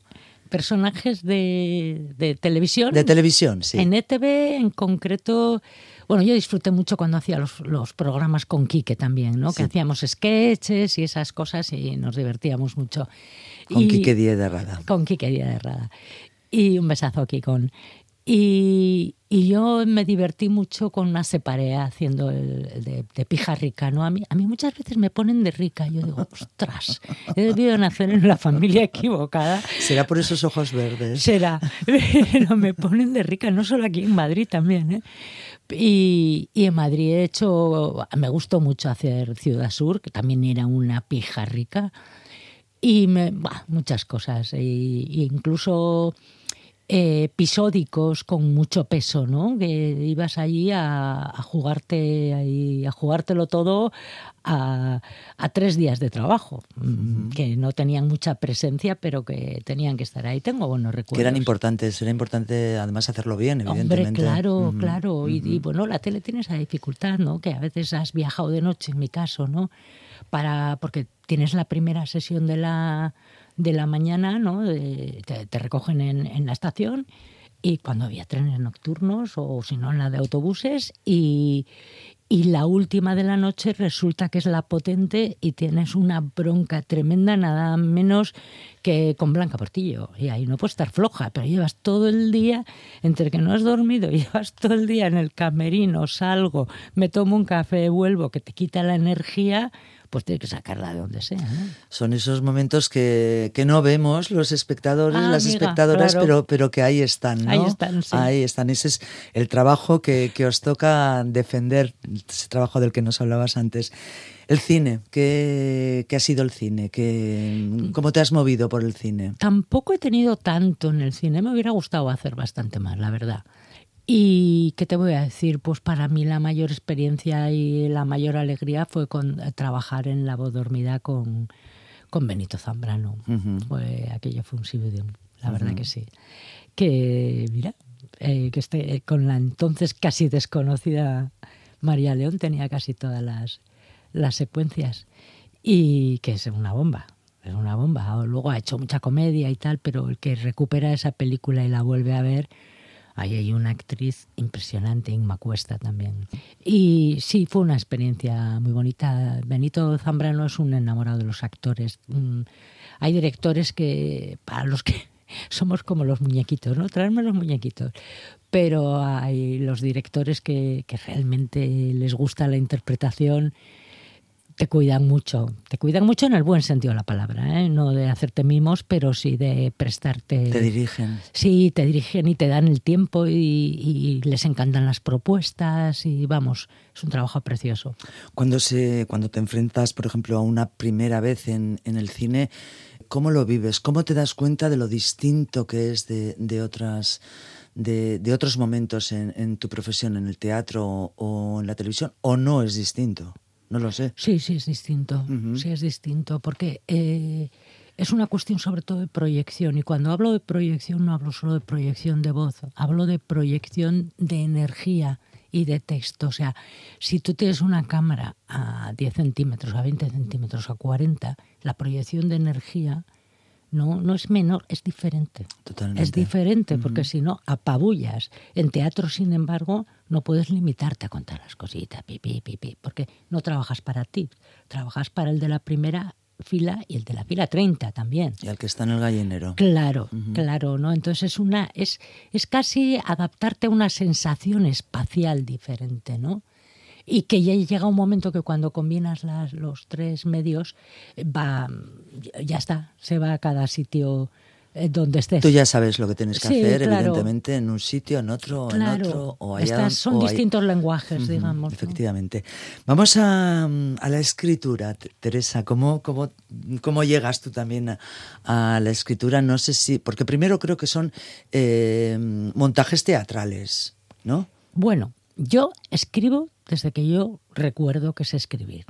Personajes de, de televisión. De televisión, sí. En ETV, en concreto, bueno, yo disfruté mucho cuando hacía los, los programas con Quique también, ¿no? Sí. Que hacíamos sketches y esas cosas y nos divertíamos mucho. Con y, Quique Díaz de Rada. Con Quique Díaz de Rada. Y un besazo aquí con... Y, y, yo me divertí mucho con una separé haciendo el, el de, de, pija rica, ¿no? A mí, a mí muchas veces me ponen de rica. Yo digo, ostras, he debido nacer en la familia equivocada. Será por esos ojos verdes. Será, pero me ponen de rica, no solo aquí en Madrid también, ¿eh? Y, en Madrid, de hecho, me gustó mucho hacer Ciudad Sur, que también era una pija rica. Y me, muchas cosas. Y incluso eh, episódicos con mucho peso, ¿no? Que ibas allí a, a jugarte ahí, a jugártelo todo a, a, tres días de trabajo, que no tenían mucha presencia, pero que tenían que estar ahí. Tengo buenos recuerdos. Que eran importantes, era importante además hacerlo bien, evidentemente. Hombre, claro, claro. Y, y, bueno, la tele tiene esa dificultad, ¿no? Que a veces has viajado de noche, en mi caso, ¿no? Para, porque tienes la primera sesión de la, de la mañana, ¿no? Te, recogen en, en la estación y cuando había trenes nocturnos o si no en la de autobuses y, y la última de la noche resulta que es la potente y tienes una bronca tremenda, nada menos que con Blanca Portillo. Y ahí no puedes estar floja, pero llevas todo el día, entre que no has dormido, llevas todo el día en el camerino, salgo, me tomo un café, vuelvo, que te quita la energía pues tiene que sacarla de donde sea. ¿no? Son esos momentos que, que no vemos los espectadores, ah, las amiga, espectadoras, claro. pero, pero que ahí están, ¿no? Ahí están, sí. Ahí están. Ese es el trabajo que, que os toca defender, ese trabajo del que nos hablabas antes. El cine, ¿qué, ¿qué, ha sido el cine? ¿Qué, ¿Cómo te has movido por el cine? Tampoco he tenido tanto en el cine, me hubiera gustado hacer bastante más, la verdad. Y qué te voy a decir, pues para mí la mayor experiencia y la mayor alegría fue con, eh, trabajar en La voz dormida con, con Benito Zambrano. Uh -huh. fue, aquello fue un sibidium, la uh -huh. verdad que sí. Que, mira, eh, que este, con la entonces casi desconocida María León tenía casi todas las, las secuencias y que es una bomba. Es una bomba. Luego ha hecho mucha comedia y tal, pero el que recupera esa película y la vuelve a ver, Ahí hay una actriz impresionante, Inma Cuesta también. Y sí, fue una experiencia muy bonita. Benito Zambrano es un enamorado de los actores. Mm, hay directores que, para los que somos como los muñequitos, ¿no? Traerme los muñequitos. Pero hay los directores que, que realmente les gusta la interpretación te cuidan mucho, te cuidan mucho en el buen sentido de la palabra, ¿eh? no de hacerte mimos, pero sí de prestarte. Te dirigen. Sí, te dirigen y te dan el tiempo y, y, les encantan las propuestas y vamos, es un trabajo precioso. Cuando se, cuando te enfrentas, por ejemplo, a una primera vez en, en el cine, ¿cómo lo vives? ¿Cómo te das cuenta de lo distinto que es de, de otras? De, de, otros momentos en, en, tu profesión, en el teatro o, o en la televisión, o no es distinto? No lo sé. Sí, sí, es distinto. Uh -huh. Sí, es distinto. Porque eh, es una cuestión sobre todo de proyección. Y cuando hablo de proyección, no hablo solo de proyección de voz, hablo de proyección de energía y de texto. O sea, si tú tienes una cámara a 10 centímetros, a 20 centímetros, a 40, la proyección de energía no, no es menor, es diferente. Totalmente. Es diferente, uh -huh. porque si no, apabullas. En teatro, sin embargo, no puedes limitarte a contar las cositas, pipi, pipi, porque no trabajas para ti, trabajas para el de la primera fila y el de la fila 30 también. Y al que está en el gallinero. Claro, uh -huh. claro, ¿no? Entonces es una es es casi adaptarte a una sensación espacial diferente, ¿no? y que ya llega un momento que cuando combinas las, los tres medios va ya está se va a cada sitio eh, donde estés. Tú ya sabes lo que tienes que sí, hacer, claro. evidentemente, en un sitio, en otro, claro. en otro, o allá. Estas son o distintos lenguajes, digamos. Efectivamente. ¿no? Vamos a, a, la escritura, Teresa. ¿Cómo, cómo, cómo llegas tú también a, a, la escritura? No sé si. Porque primero creo que son eh, montajes teatrales, ¿no? Bueno, yo escribo desde que yo recuerdo que sé escribir.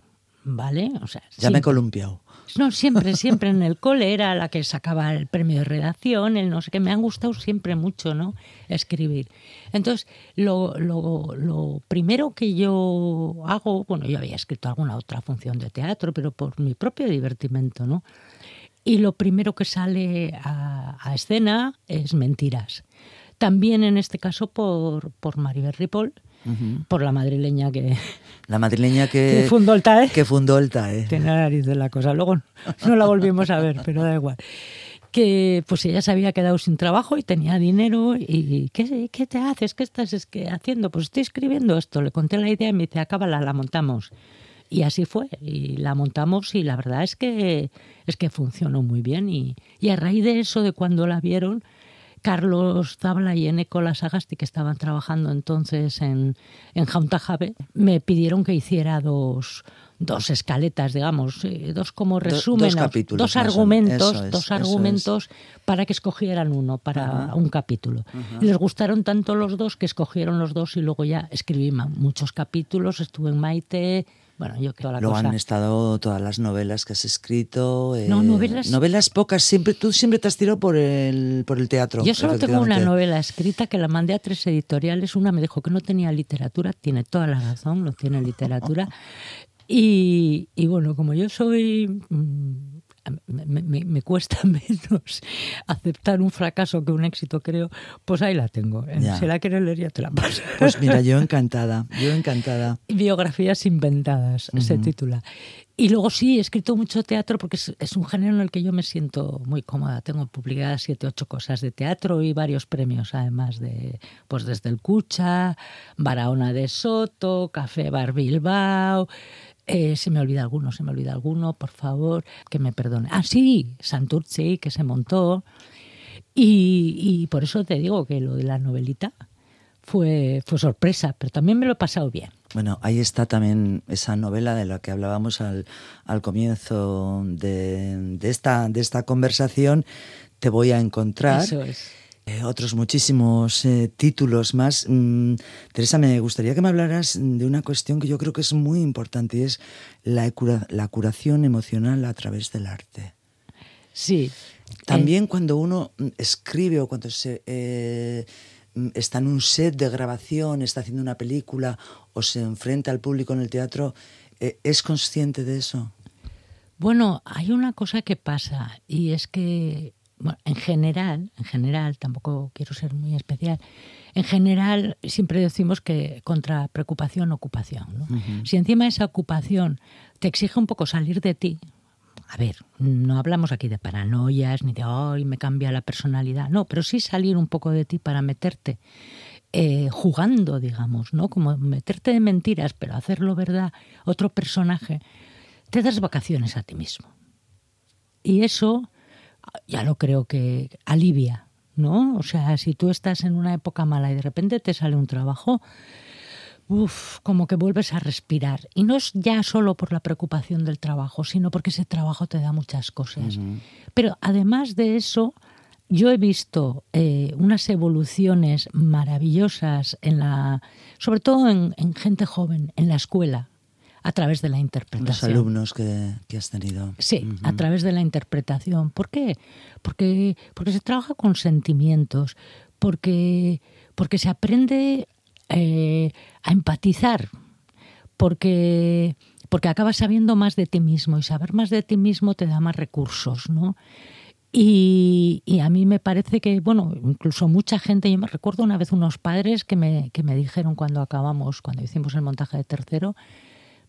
¿Vale? O sea, ya siempre. me he columpiado. No, siempre, siempre en el cole era la que sacaba el premio de redacción, el no sé qué. Me han gustado siempre mucho, ¿no? Escribir. Entonces, lo, lo, lo primero que yo hago, bueno, yo había escrito alguna otra función de teatro, pero por mi propio divertimento, ¿no? Y lo primero que sale a, a escena es mentiras. También en este caso por, por Maribel Ripoll, Uh -huh. por la madrileña que la madrileña que, que fundó el TAE. que fundó el TAE. Tiene la nariz de la cosa. Luego no la volvimos a ver pero da igual. Que pues ella se había quedado sin trabajo y tenía dinero y ¿qué, qué te haces? ¿qué estás es que haciendo? pues estoy escribiendo esto. Le conté la idea y me dice acábala, la montamos y así fue. Y la montamos y la verdad es que es que funcionó muy bien. Y, y a raíz de eso de cuando la vieron Carlos Zabla y Eneco Sagasti, que estaban trabajando entonces en, en Jauntajabe, me pidieron que hiciera dos, dos escaletas, digamos, eh, dos como resúmenes, dos, dos argumentos, es, dos argumentos para que escogieran uno para Ajá. un capítulo. Ajá. Y les gustaron tanto los dos que escogieron los dos y luego ya escribí muchos capítulos, estuve en Maite, bueno, yo creo la Luego cosa. han estado todas las novelas que has escrito. Eh, no, novelas. Novelas pocas. Siempre, tú siempre te has tirado por el, por el teatro. Yo solo tengo una novela escrita que la mandé a tres editoriales. Una me dijo que no tenía literatura. Tiene toda la razón, no tiene literatura. Y, y bueno, como yo soy. Mmm, me, me, me, cuesta menos aceptar un fracaso que un éxito, creo, pues ahí la tengo. Ya. Si la quieres leer, ya te la paso. Pues mira, yo encantada, yo encantada. Biografías inventadas, uh -huh. se titula. Y luego sí, he escrito mucho teatro porque es, es, un género en el que yo me siento muy cómoda. Tengo publicadas siete, ocho cosas de teatro y varios premios, además de, pues desde el Cucha, Barahona de Soto, Café Bar Bilbao. Eh, se me olvida alguno, se me olvida alguno, por favor, que me perdone. Ah, sí, Santurci, que se montó. Y, y, por eso te digo que lo de la novelita fue, fue sorpresa, pero también me lo he pasado bien. Bueno, ahí está también esa novela de la que hablábamos al, al comienzo de, de, esta, de esta conversación. Te voy a encontrar. Eso es. Eh, otros muchísimos eh, títulos más. Mm, Teresa, me gustaría que me hablaras de una cuestión que yo creo que es muy importante y es la, cura, la curación emocional a través del arte. Sí. También eh. cuando uno escribe o cuando se eh, está en un set de grabación, está haciendo una película o se enfrenta al público en el teatro, ¿es consciente de eso? Bueno, hay una cosa que pasa y es que bueno, en general, en general, tampoco quiero ser muy especial, en general siempre decimos que contra preocupación, ocupación. ¿no? Uh -huh. Si encima esa ocupación te exige un poco salir de ti, a ver, no hablamos aquí de paranoias ni de, ay, me cambia la personalidad, no, pero sí salir un poco de ti para meterte eh, jugando, digamos, ¿no? Como meterte de mentiras, pero hacerlo verdad, otro personaje, te das vacaciones a ti mismo. Y eso ya lo creo que alivia, ¿no? O sea, si tú estás en una época mala y de repente te sale un trabajo, uff, como que vuelves a respirar. Y no es ya solo por la preocupación del trabajo, sino porque ese trabajo te da muchas cosas. Uh -huh. Pero además de eso, yo he visto eh, unas evoluciones maravillosas en la, sobre todo en, en gente joven, en la escuela a través de la interpretación. Los alumnos que, que has tenido. Sí, uh -huh. a través de la interpretación. ¿Por qué? Porque, porque se trabaja con sentimientos, porque, porque se aprende eh, a empatizar, porque, porque acabas sabiendo más de ti mismo y saber más de ti mismo te da más recursos, ¿no? Y, y, a mí me parece que, bueno, incluso mucha gente, yo me recuerdo una vez unos padres que me, que me dijeron cuando acabamos, cuando hicimos el montaje de tercero,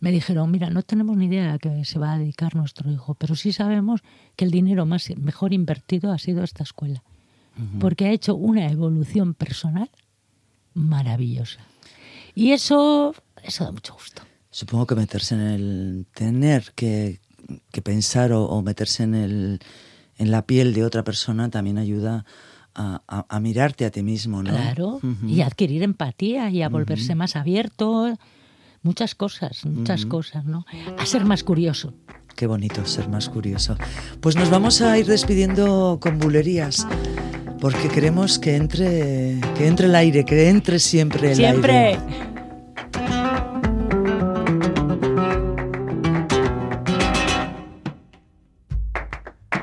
me dijeron, mira, no tenemos ni idea a qué se va a dedicar nuestro hijo, pero sí sabemos que el dinero más, mejor invertido ha sido esta escuela, uh -huh. porque ha hecho una evolución personal maravillosa. Y eso, eso da mucho gusto. Supongo que meterse en el tener que, que pensar o, o, meterse en, el, en la piel de otra persona también ayuda a, a, a mirarte a ti mismo, ¿no? Claro, uh -huh. y a adquirir empatía y a volverse uh -huh. más abierto muchas cosas, muchas cosas, ¿no? A ser más curioso. Qué bonito ser más curioso. Pues nos vamos a ir despidiendo con bulerías, porque queremos que entre, que entre el aire, que entre siempre el siempre. aire. Siempre.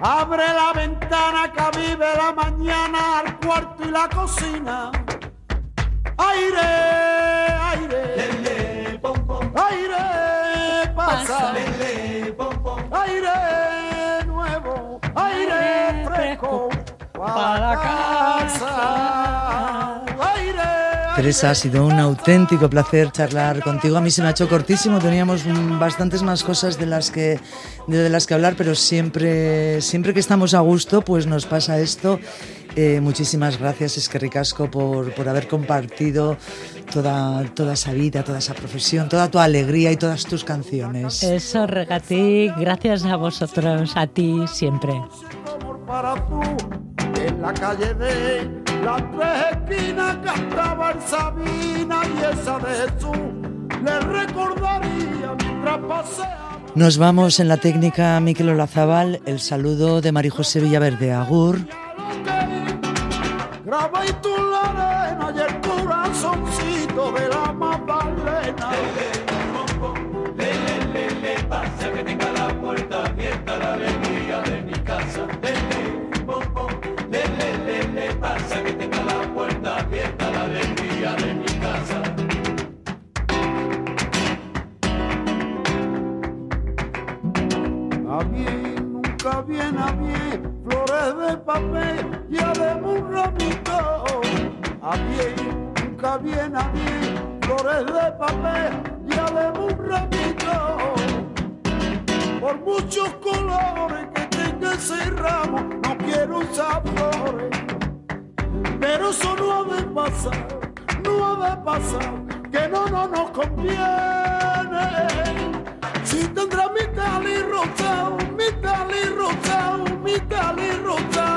Abre la ventana que vive la mañana al cuarto y la cocina. Aire, Para casa. Aire. Teresa, ha sido un auténtico placer charlar contigo. A mí se me ha hecho cortísimo, teníamos bastantes más cosas de las que, de las que hablar, pero siempre, siempre que estamos a gusto, pues nos pasa esto. Eh, muchísimas gracias, es que ricasco, por, por haber compartido toda, toda esa vida, toda esa profesión, toda tu alegría y todas tus canciones. Eso, Regati, gracias a vosotros, a ti siempre. En la calle de las tres esquinas cantaba el Sabina y esa de Jesús le recordaría mientras paseaba. Nos vamos en la técnica Miquel Olazabal, el saludo de María José Villaverde Agur. Graba y la arena y el corazoncito de la. A bien, nunca viene a bien, flores de papel y además un ramito. A bien, nunca viene a bien, flores de papel y además un ramito. Por muchos colores que tenga ese ramo, no quiero usar flores. Pero eso no ha de pasar, no ha de pasar, que no, no nos conviene. Si tendrá mi tal y rosado, mi tal y rosado, mi tal y rosado.